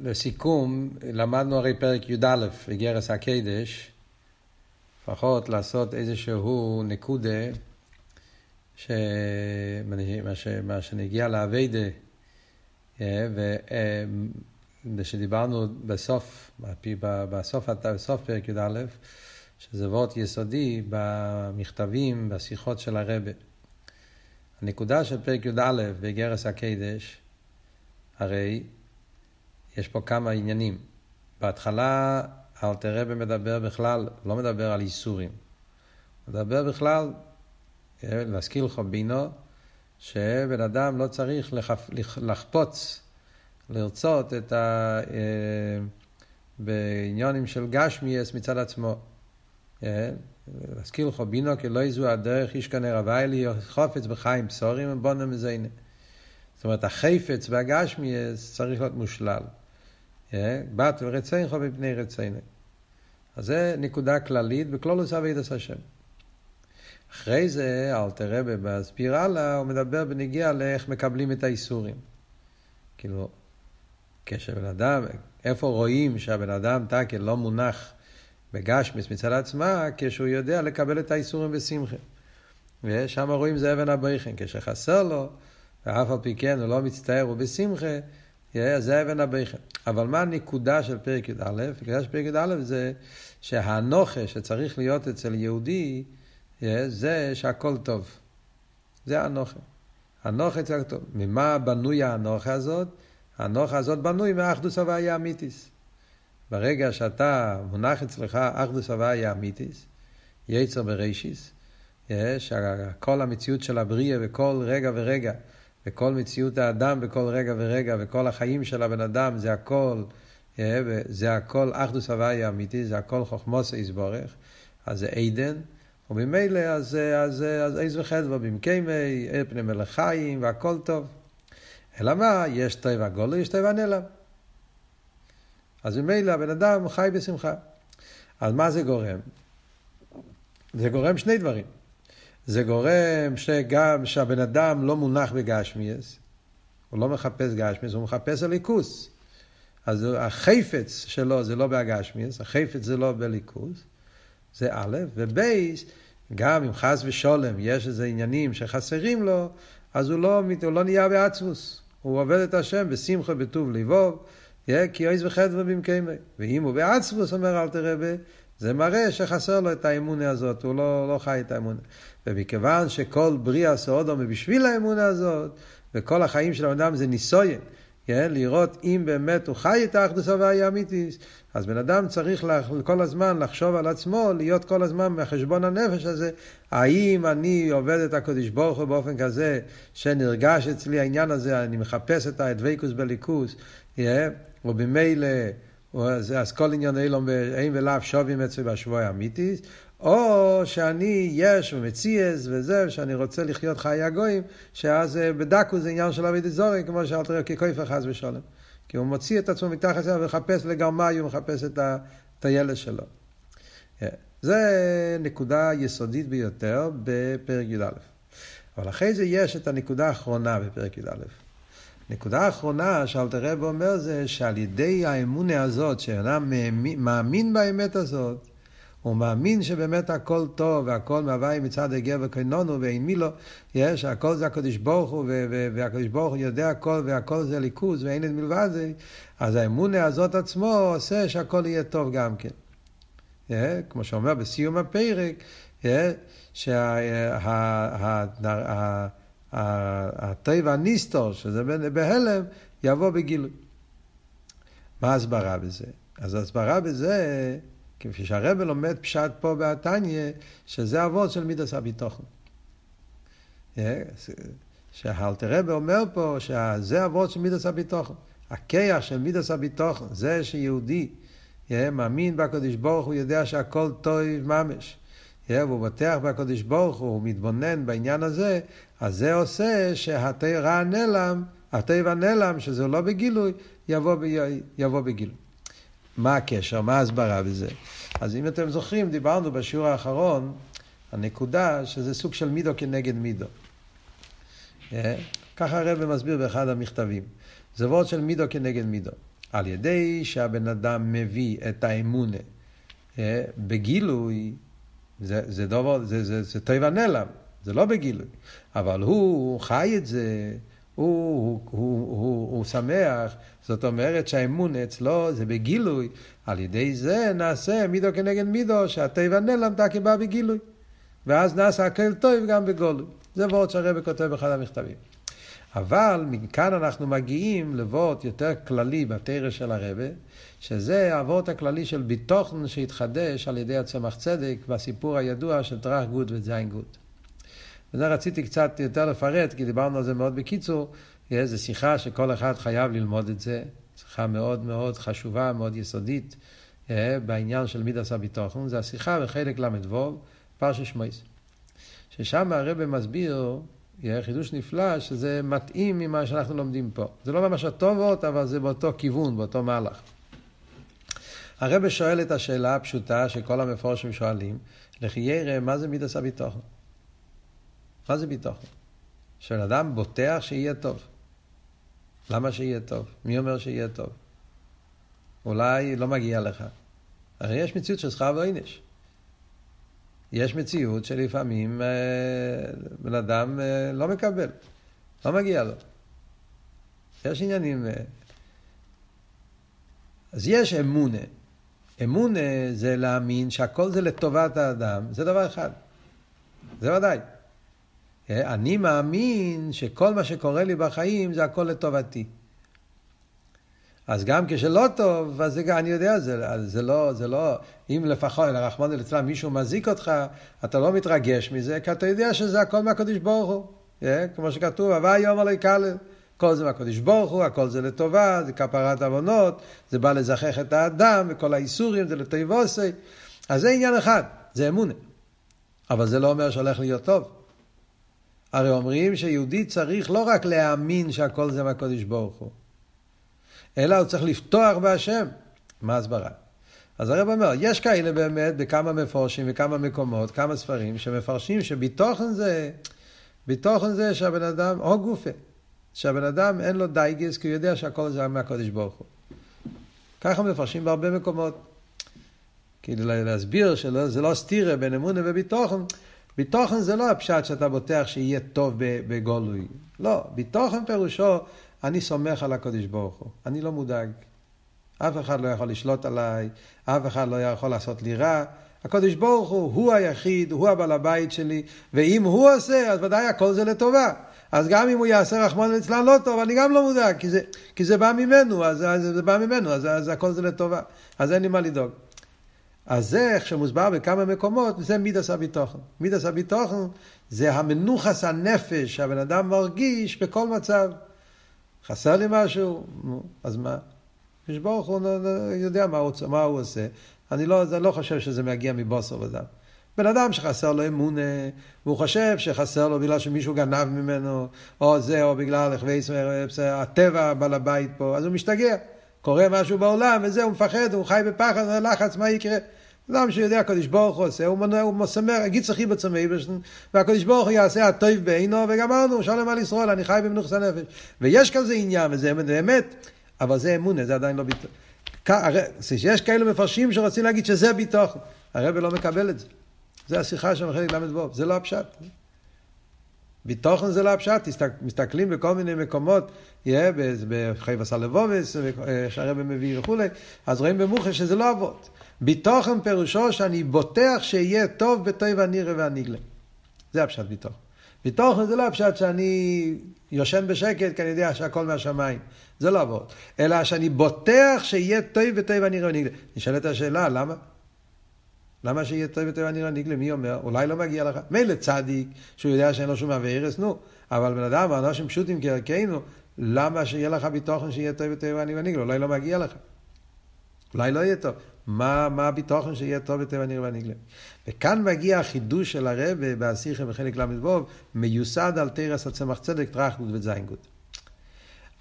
לסיכום, למדנו הרי פרק י"א בגרס הקדש, לפחות לעשות איזשהו נקודה, מה שנגיע לאביידה, אה, ושדיברנו בסוף, בסוף, בסוף פרק י"א, שזה וורט יסודי במכתבים, בשיחות של הרבה. הנקודה של פרק י"א בגרס הקדש, הרי יש פה כמה עניינים. בהתחלה אלתר רבי מדבר בכלל, לא מדבר על איסורים. מדבר בכלל, אה, להזכיר לך בינו, שבן אדם לא צריך לחפ... לחפוץ, לרצות את ה... אה, בעניונים של גשמיאס מצד עצמו. אה, להזכיר לך בינו כי לא יזו הדרך איש כנראה רבי חופץ בחיים בשורים ובונם מזיינה. זאת אומרת, החפץ והגשמיאס צריך להיות מושלל. בת ורצינך מפני רצינו. אז זה נקודה כללית בכלולוס אבידס השם. אחרי זה, אל תראה במסביר הלאה, הוא מדבר בנגיע לאיך מקבלים את האיסורים. כאילו, כשבן אדם, איפה רואים שהבן אדם תקל לא מונח בגשמיס מצד עצמה, כשהוא יודע לקבל את האיסורים בשמחה. ושם רואים זה אבן הבכן, כשחסר לו, ואף על פי כן הוא לא מצטער, הוא בשמחה, זה אבן הבכן. אבל מה הנקודה של פרק י"א? הנקודה של פרק י"א זה שהנוכה שצריך להיות אצל יהודי, זה שהכל טוב. זה הנוכה. הנוכה צריך טוב. ממה בנוי הנוכה הזאת? הנוכה הזאת בנוי מאחדוס הוויה אמיתיס. ברגע שאתה מונח אצלך אחדוס הוויה אמיתיס, יצר ברישיס, שכל המציאות של הבריאה וכל רגע ורגע וכל מציאות האדם בכל רגע ורגע, וכל החיים של הבן אדם, זה הכל, אה, זה הכל אחדוס הוויה אמיתי, זה הכל חוכמוס יסבורך, אז זה עדן, וממילא אז, אז, אז איז וחדווה במקיימי, פני מלך חיים, והכל טוב. אלא מה? יש טבע גולו, יש טבע נעלם. אז ממילא הבן אדם חי בשמחה. אז מה זה גורם? זה גורם שני דברים. זה גורם שגם שהבן אדם לא מונח בגשמיאס, הוא לא מחפש גשמיאס, הוא מחפש הליכוס. אז החפץ שלו זה לא בהגשמיאס, החפץ זה לא בליכוס, זה א', ובייס, גם אם חס ושולם יש איזה עניינים שחסרים לו, אז הוא לא, הוא לא נהיה בעצמוס, הוא עובד את השם בשמחה בטוב לבוב, כי אויז וחדווה במקיימי. ואם הוא בעצמוס, אומר אל תראה, זה מראה שחסר לו את האמונה הזאת, הוא לא, לא חי את האמונה. ומכיוון שכל בריאה סעודו בשביל האמונה הזאת, וכל החיים של האדם זה ניסויין, כן? לראות אם באמת הוא חי את האחדוס הוויה אמיתיס, אז בן אדם צריך כל הזמן לחשוב על עצמו, להיות כל הזמן מחשבון הנפש הזה, האם אני עובד את הקדוש ברוך הוא באופן כזה שנרגש אצלי העניין הזה, אני מחפש את הדבקוס בליכוס, yeah? ובמילא אז כל עניין אילום אין ולאו שובים אצלי בשבוע האמיתיס, או שאני יש ומציאס וזה, שאני רוצה לחיות חיי הגויים, שאז אה, בדקו זה עניין של אבידי זורי, כמו שאל תראה ככויפה חס ושלום. כי הוא מוציא את עצמו מתחת לזה ומחפש לגרמאי, הוא מחפש את הילד שלו. אה, זה נקודה יסודית ביותר בפרק י"א. אבל אחרי זה יש את הנקודה האחרונה בפרק י"א. נקודה האחרונה שאלתר רב אומר זה שעל ידי האמונה הזאת, שאדם מאמין באמת הזאת, הוא מאמין שבאמת הכל טוב והכל מהווי מצד הגר וקנונו ואין מילו, יש, הכל זה הקדוש ברוך הוא והקדוש ברוך הוא יודע הכל והכל זה ליכוז ואין את מלבד זה, אז האמונה הזאת עצמו עושה שהכל יהיה טוב גם כן. כמו שאומר בסיום הפרק, שהטבע הניסטור, שזה בהלם, יבוא בגילוי. מה ההסברה בזה? אז ההסברה בזה כפי שהרבל לומד פשט פה בעתניה, שזה אבות של מידס הביטוחן. שהאלתר רבי אומר פה שזה אבות של מידס הביטוחן. הכיח של מידס הביטוחן, זה שיהודי מאמין בקדוש ברוך הוא יודע שהכל טוב ממש. והוא בוטח בקדוש ברוך הוא, הוא מתבונן בעניין הזה, אז זה עושה שהתרא הנעלם, הטבע נעלם, שזה לא בגילוי, יבוא, יבוא בגילוי. מה הקשר, מה ההסברה בזה? אז אם אתם זוכרים, דיברנו בשיעור האחרון, הנקודה שזה סוג של מידו כנגד מידו. אה? ככה הרב מסביר באחד המכתבים. זה וורד של מידו כנגד מידו. על ידי שהבן אדם מביא את האמונה אה, בגילוי, זה, זה דבר, זה, זה, זה טבע נעלם, זה לא בגילוי. אבל הוא חי את זה, הוא, הוא, הוא, הוא, הוא שמח, זאת אומרת שהאמון אצלו זה בגילוי, על ידי זה נעשה מידו כנגד מידו, שהטבע נעלם תקי בא בגילוי. ואז נעשה הכל טוב גם בגולוי. זה ווארט שהרבי כותב באחד המכתבים. אבל מכאן אנחנו מגיעים ל ווארט יותר כללי בתורה של הרבי, שזה ה ווארט הכללי של ביטחון שהתחדש על ידי הצמח צדק בסיפור הידוע של טראח גוד וזין גוד. וזה רציתי קצת יותר לפרט, כי דיברנו על זה מאוד בקיצור. זו שיחה שכל אחד חייב ללמוד את זה. שיחה מאוד מאוד חשובה, מאוד יסודית, אה, בעניין של מידת הביטחון. זה השיחה בחלק ל"ו, פרשת שמייס. ששם הרב מסביר, חידוש נפלא, שזה מתאים ממה שאנחנו לומדים פה. זה לא ממש הטובות, אבל זה באותו כיוון, באותו מהלך. הרב שואל את השאלה הפשוטה שכל המפורשים שואלים, לכי ירא, מה זה מידס הביטוחן? מה זה ביטחון? שבן אדם בוטח שיהיה טוב. למה שיהיה טוב? מי אומר שיהיה טוב? אולי לא מגיע לך. הרי יש מציאות של שכר ועונש. יש מציאות שלפעמים אה, בן אדם אה, לא מקבל, לא מגיע לו. יש עניינים... אה... אז יש אמונה. אמונה זה להאמין שהכל זה לטובת האדם, זה דבר אחד. זה ודאי. אני מאמין שכל מה שקורה לי בחיים זה הכל לטובתי. אז גם כשלא טוב, אז זה, אני יודע, זה, זה, לא, זה לא, אם לפחות, לרחמנא ליצלן, מישהו מזיק אותך, אתה לא מתרגש מזה, כי אתה יודע שזה הכל מהקדוש ברוך הוא. Yeah, אה, כמו שכתוב, הווה יום עלי קלל. כל זה מהקדוש ברוך הוא, הכל זה לטובה, זה כפרת עוונות, זה בא לזכח את האדם, וכל האיסורים זה לטייבוסי. אז זה עניין אחד, זה אמונה. אבל זה לא אומר שהולך להיות טוב. הרי אומרים שיהודי צריך לא רק להאמין שהכל זה מהקודש ברוך הוא, אלא הוא צריך לפתוח בהשם. מה הסברה? אז הרב אומר, יש כאלה באמת בכמה מפורשים וכמה מקומות, כמה ספרים, שמפרשים שביטוחן זה, ביטוחן זה שהבן אדם, או גופה, שהבן אדם אין לו דייגס כי הוא יודע שהכל זה מהקודש ברוך הוא. ככה מפרשים בהרבה מקומות. כאילו להסביר שזה לא סתירה בין אמונה וביטוחן, ביטוחן זה לא הפשט שאתה בוטח שיהיה טוב בגולוי. לא, ביטוחן פירושו, אני סומך על הקודש ברוך הוא, אני לא מודאג. אף אחד לא יכול לשלוט עליי, אף אחד לא יכול לעשות לי רע. הקודש ברוך הוא, הוא היחיד, הוא הבעל הבית שלי, ואם הוא עושה, אז ודאי הכל זה לטובה. אז גם אם הוא יעשה רחמון אצלן לא טוב, אני גם לא מודאג, כי זה, כי זה בא ממנו, אז, אז זה בא ממנו, אז, אז הכל זה לטובה. אז אין לי מה לדאוג. אז זה, איך שמוסבר בכמה מקומות, זה מידס הביטוחן. מידס הביטוחן זה המנוחס הנפש שהבן אדם מרגיש בכל מצב. חסר לי משהו, אז מה? יש ברוך הוא יודע מה הוא, מה הוא עושה. אני לא, אני לא חושב שזה מגיע מבוסר ודם. בן אדם שחסר לו אמונה, והוא חושב שחסר לו בגלל שמישהו גנב ממנו, או זה, או בגלל הטבע בעל הבית פה, אז הוא משתגע. קורה משהו בעולם, וזה, הוא מפחד, הוא חי בפחד, לחץ, מה יקרה? אדם שיודע הקדוש ברוך הוא עושה, הוא, מנוע, הוא מסמר, גיד צריכי בצמאי, והקדוש ברוך הוא יעשה הטוב בעינו, וגמרנו, שלום על ישראל, אני חי במנוחס הנפש. ויש כזה עניין, וזה באמת, אבל זה אמונה, זה עדיין לא ביטוח. יש כאלה מפרשים שרוצים להגיד שזה ביטוח, הרב לא מקבל את זה. זה השיחה של מחלק ל"ו, זה לא הפשט. ביטוחן זה לא הפשט, מסתכלים בכל מיני מקומות, בחייבס הלבובס, שהרבא מביא וכולי, אז רואים במוחש שזה לא אבות. ביטוחן פירושו שאני בוטח שיהיה טוב בטוב הנירא והניגלה. זה הפשט ביטוחן. ביטוחן זה לא הפשט שאני יושן בשקט כי אני יודע שהכל מהשמיים. זה לא אבות. אלא שאני בוטח שיהיה טוב בטוב הנירא והניגלה. נשאלת השאלה, למה? למה שיהיה יותר אני נגלה? מי אומר? אולי לא מגיע לך. מילא צדיק, שהוא יודע שאין לו שום אביירס, נו. אבל בן אדם, אנשים פשוטים כערכנו, למה שיהיה לך ביטוחן שיהיה טוב יותר אני ונגלה? אולי לא מגיע לך. אולי לא יהיה טוב. מה, מה הביטוחן שיהיה טוב יותר אני ונגלה? וכאן מגיע החידוש של הרבה באסיכם בחלק ל"ו, מיוסד על תרס הצמח צדק, טרחנות וזיינגות.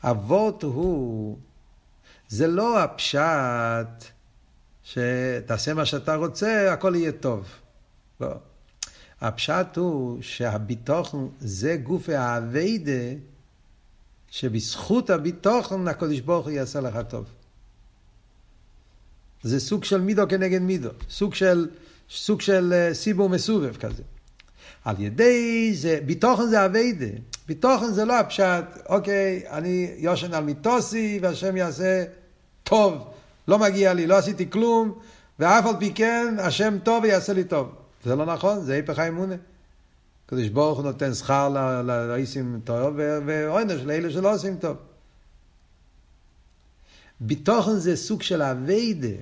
אבות הוא, זה לא הפשט שתעשה מה שאתה רוצה, הכל יהיה טוב. לא. הפשט הוא שהביטוחן זה גוף האביידה שבזכות הביטוחן הקדוש ברוך הוא יעשה לך טוב. זה סוג של מידו כנגד מידו, סוג של, סוג של uh, סיבור מסובב כזה. על ידי זה, ביטוחן זה אביידה. ביטוחן זה לא הפשט, אוקיי, אני יושן על מיטוסי והשם יעשה טוב. לא מגיע לי, לא עשיתי כלום, ואף על פי כן, השם טוב ויעשה לי טוב. זה לא נכון, זה היפך האמונה. הקדוש ברוך הוא נותן שכר לעיסים טוב, ועונש לאלה שלא עושים טוב. ביטוחן זה סוג של אביידה.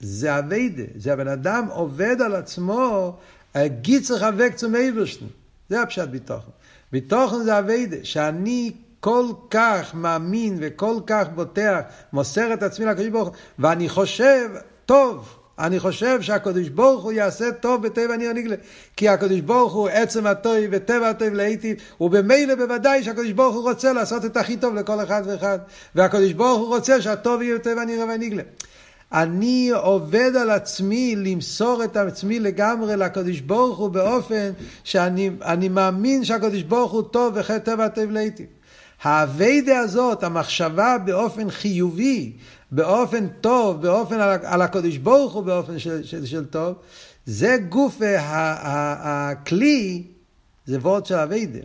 זה אביידה. זה הבן אדם עובד על עצמו, גיצר חבק צומי ברשטן. זה הפשט ביטוחן. ביטוחן זה אביידה, שאני כל כך מאמין וכל כך בוטח, מוסר את עצמי לקדוש ברוך הוא, ואני חושב, טוב, אני חושב שהקדוש ברוך הוא יעשה טוב בטבע ניר נגלה. כי הקדוש ברוך הוא עצם הטוב וטבע הטוב להיטיב, ובמילא בוודאי שהקדוש ברוך הוא רוצה לעשות את הכי טוב לכל אחד ואחד. והקדוש ברוך הוא רוצה שהטוב יהיה בטבע ניר ונגלה. אני עובד על עצמי למסור את עצמי לגמרי לקדוש ברוך הוא באופן שאני מאמין שהקדוש ברוך הוא טוב וחטא טבע טוב להיטיב. האביידה הזאת, המחשבה באופן חיובי, באופן טוב, באופן על, על הקודש ברוך הוא באופן של, של, של טוב, זה גוף הכלי, זה וורד של אביידה.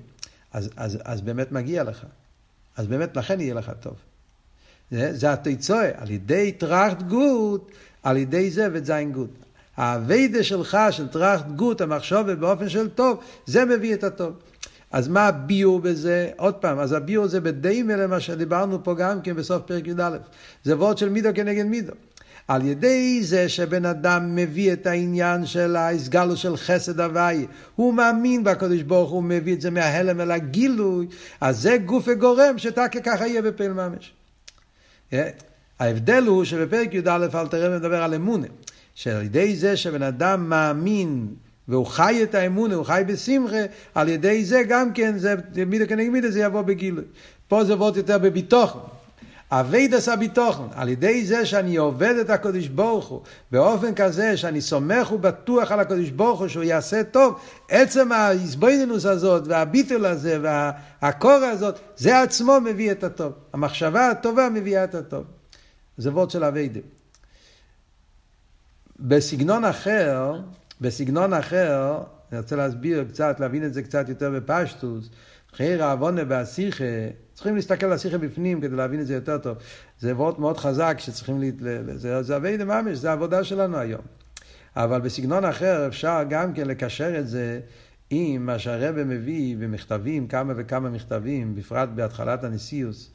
אז, אז, אז באמת מגיע לך. אז באמת לכן יהיה לך טוב. זה, זה התיצואה, על ידי טראכט גוט, על ידי זה וזין גוט. האביידה שלך, של טראכט גוט, המחשוב באופן של טוב, זה מביא את הטוב. אז מה הביור בזה? עוד פעם, אז הביור זה בדיימה למה שדיברנו פה גם כן בסוף פרק י"א. זה וורד של מידו כנגד מידו. על ידי זה שבן אדם מביא את העניין של ההסגלו של חסד הוואי, הוא מאמין בקדוש ברוך הוא מביא את זה מההלם אל הגילוי, אז זה גוף וגורם שתקה ככה יהיה בפעיל ממש. אה? ההבדל הוא שבפרק י"א אל תראה מדבר על אמונה, שעל ידי זה שבן אדם מאמין והוא חי את האמונה, הוא חי בשמחה, על ידי זה גם כן, זה מידה כנגד מידה, זה יבוא בגילוי. פה זה עבוד יותר בביטוחן. אביידס הביטוחן, על ידי זה שאני עובד את הקדוש ברוך הוא, באופן כזה שאני סומך ובטוח על הקדוש ברוך הוא שהוא יעשה טוב, עצם ההסבוינינוס הזאת והביטול הזה והקור הזאת, זה עצמו מביא את הטוב. המחשבה הטובה מביאה את הטוב. זה וורד של אביידה. בסגנון אחר, בסגנון אחר, אני רוצה להסביר קצת, להבין את זה קצת יותר בפשטוס, חייר העוונה והשיחה, צריכים להסתכל על השיחה בפנים כדי להבין את זה יותר טוב. זה וורט מאוד חזק שצריכים, לה... זה, זה אבי דממש, זה העבודה שלנו היום. אבל בסגנון אחר אפשר גם כן לקשר את זה עם מה שהרבא מביא במכתבים, כמה וכמה מכתבים, בפרט בהתחלת הנשיאוס.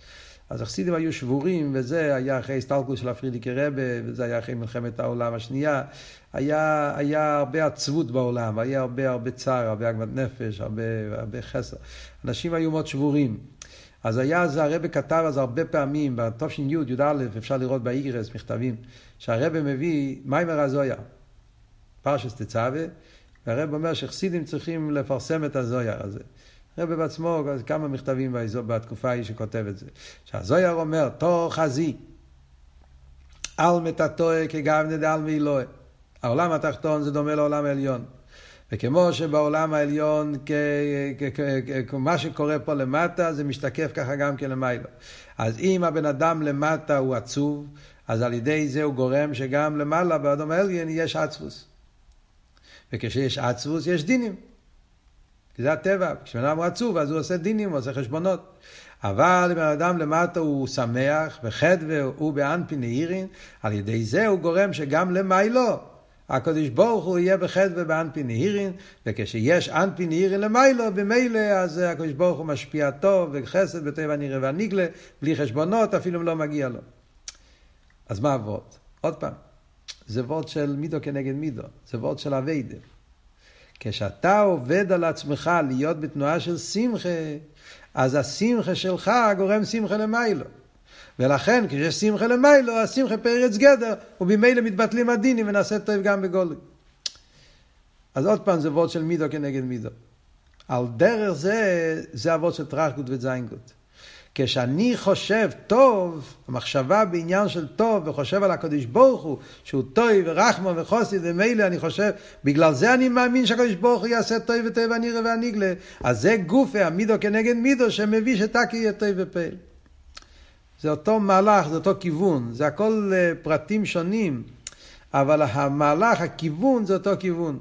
אז החסידים היו שבורים, וזה היה אחרי הסטלקוס של הפרידיקי רבה, וזה היה אחרי מלחמת העולם השנייה. היה, היה הרבה עצבות בעולם, היה הרבה הרבה צער, הרבה עגמת נפש, הרבה, הרבה חסר. אנשים היו מאוד שבורים. אז היה, זה הרבה כתב אז הרבה פעמים, בתש"י י"א, אפשר לראות באיגרס מכתבים, שהרבה מביא מיימר הזויה, פרשס תצווה, והרב אומר שחסידים צריכים לפרסם את הזויה הזה. הרב בעצמו, כמה מכתבים בתקופה ההיא שכותב את זה. שהזויר אומר, תור חזי, על מתתוה כגבנה דעל מאלוה. העולם התחתון זה דומה לעולם העליון. וכמו שבעולם העליון, מה שקורה פה למטה, זה משתקף ככה גם כן למיילו. אז אם הבן אדם למטה הוא עצוב, אז על ידי זה הוא גורם שגם למעלה, באדום העליון, יש עצבוס. וכשיש עצבוס, יש דינים. זה הטבע. כשבן עצוב, אז הוא עושה דינים, הוא עושה חשבונות. אבל אם האדם למטה הוא שמח, וחדווה הוא באנפין נהירין, על ידי זה הוא גורם שגם למיילו, הקדוש ברוך הוא יהיה בחדווה באנפין נהירין, וכשיש אנפין נהירין למיילו, במילא אז הקדוש ברוך הוא משפיע טוב וחסד בטבע נראה והניגלה, בלי חשבונות, אפילו אם לא מגיע לו. אז מה הוורד? עוד פעם, זה וורד של מידו כנגד מידו, זה וורד של אביידה. כשאתה עובד על עצמך להיות בתנועה של שמחה, אז השמחה שלך גורם שמחה למיילו. ולכן כשיש שמחה למיילו, השמחה פרץ גדר, ובמילא מתבטלים הדינים ונעשה טוב גם בגולי. אז עוד פעם זה וורד של מידו כנגד מידו. על דרך זה, זה אבות של טראחגות וזיינגות. כשאני חושב טוב, המחשבה בעניין של טוב, וחושב על הקדוש ברוך הוא, שהוא טוב ורחמו וחוסי ומילא, אני חושב, בגלל זה אני מאמין שהקדוש ברוך הוא יעשה טוב וטוב הנירא והניגלה. אז זה גופה, המידו כנגד מידו, שמביא שתקי יהיה טוב ופעיל. זה אותו מהלך, זה אותו כיוון, זה הכל אה, פרטים שונים, אבל המהלך, הכיוון זה אותו כיוון.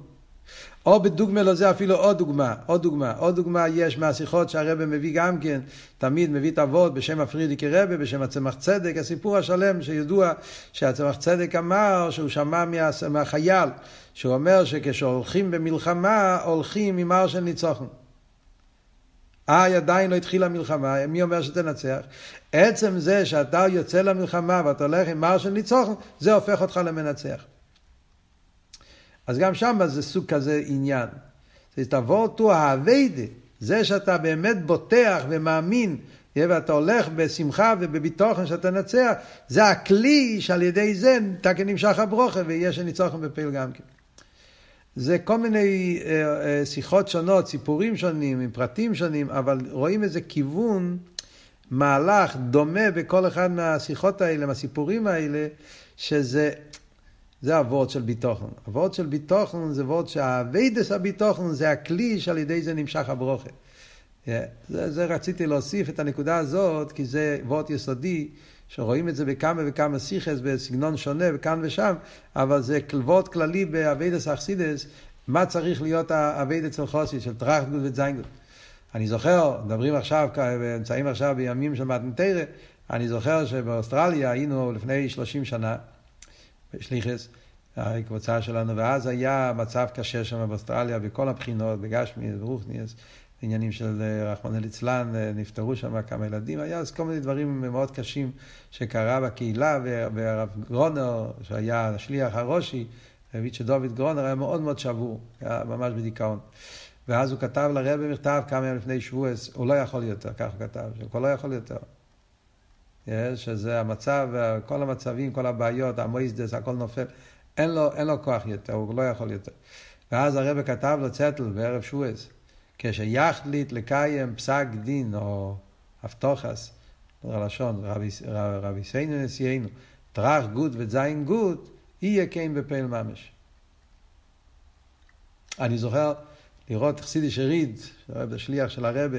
או בדוגמה לזה אפילו עוד דוגמה, עוד דוגמה, עוד דוגמה יש מהשיחות שהרבא מביא גם כן, תמיד מביא את אבות בשם הפרידיקי רבא, בשם הצמח צדק, הסיפור השלם שידוע שהצמח צדק אמר שהוא שמע מה, מהחייל, שהוא אומר שכשהולכים במלחמה הולכים עם הר של ניצוחן. אה, עדיין לא התחילה המלחמה, מי אומר שתנצח? עצם זה שאתה יוצא למלחמה ואתה הולך עם הר של ניצוחן, זה הופך אותך למנצח. אז גם שם זה סוג כזה עניין. זה תבוא תו האביידה, זה שאתה באמת בוטח ומאמין, ואתה הולך בשמחה ובביטוחן שאתה נצח, זה הכלי שעל ידי זה אתה כנמשך הברוכה ויש שניצוחן בפעיל גם כן. זה כל מיני אה, אה, שיחות שונות, סיפורים שונים, עם פרטים שונים, אבל רואים איזה כיוון, מהלך דומה בכל אחד מהשיחות האלה, מהסיפורים האלה, שזה זה ה ווארט של ביטחון. ה ווארט של ביטחון זה ווארט שהעבודת הביטחון זה הכלי שעל ידי זה נמשך הברכה. זה, זה רציתי להוסיף את הנקודה הזאת, כי זה ווארט יסודי, שרואים את זה בכמה וכמה סיכס, בסגנון שונה וכאן ושם, אבל זה ווארט כללי בעבודת החסידות, מה צריך להיות העבודה של חסיד, של טראכט גוט וועט זיין גוט. אני זוכר, מדברים עכשיו, נמצאים עכשיו בימים של מתן תורה, אני זוכר שבאוסטרליה היינו לפני 30 שנה, בשליחס, הקבוצה שלנו, ואז היה מצב קשה שם באוסטרליה בכל הבחינות, בגשמי, ברוכניאס, עניינים של אה, רחמנא ליצלן, אה, נפטרו שם כמה ילדים, היה אז כל מיני דברים מאוד קשים שקרה בקהילה, והרב גרונר, שהיה השליח הראשי, רביצ'ה דוד גרונר, היה מאוד מאוד שבור, היה ממש בדיכאון. ואז הוא כתב לרבי מכתב כמה ימים לפני שבועס, הוא לא יכול יותר, כך הוא כתב, כבר לא יכול יותר. שזה המצב, כל המצבים, כל הבעיות, המוסדות, הכל נופל. אין לו, אין לו כוח יותר, הוא לא יכול יותר. ואז הרבי כתב לו צעטל בערב שבועות, כשיחליט לקיים פסק דין או הבטחת, הלשון, רבותינו נשיאינו, טראח גוד וזין גוד, יהיה כן בפועל ממש. אני זוכר לראות חסידי שריד, השליח של הרבי,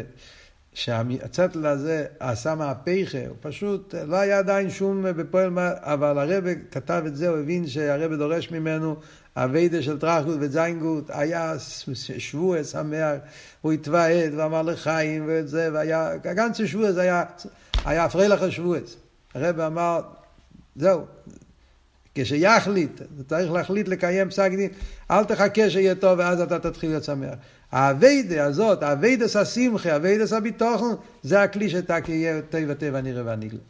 שהצטל הזה עשה מהפכה, הוא פשוט, לא היה עדיין שום בפועל, אבל הרב כתב את זה, הוא הבין שהרב דורש ממנו אביידה של טראחגות וזיינגות, היה שבוע שמח, הוא התוועד ואמר לחיים ואת זה, והיה, הגנצה שבוע זה היה, היה פרילך השבועס. הרב אמר, זהו, כשיחליט, צריך להחליט לקיים פסק דין, אל תחכה שיהיה טוב ואז אתה תתחיל להיות שמח. העבודה הזאת, העבודת השמחה, העבודת הביטחון, זה הכלי שתכף יהיה טוב, טוב הנראה והנגלה.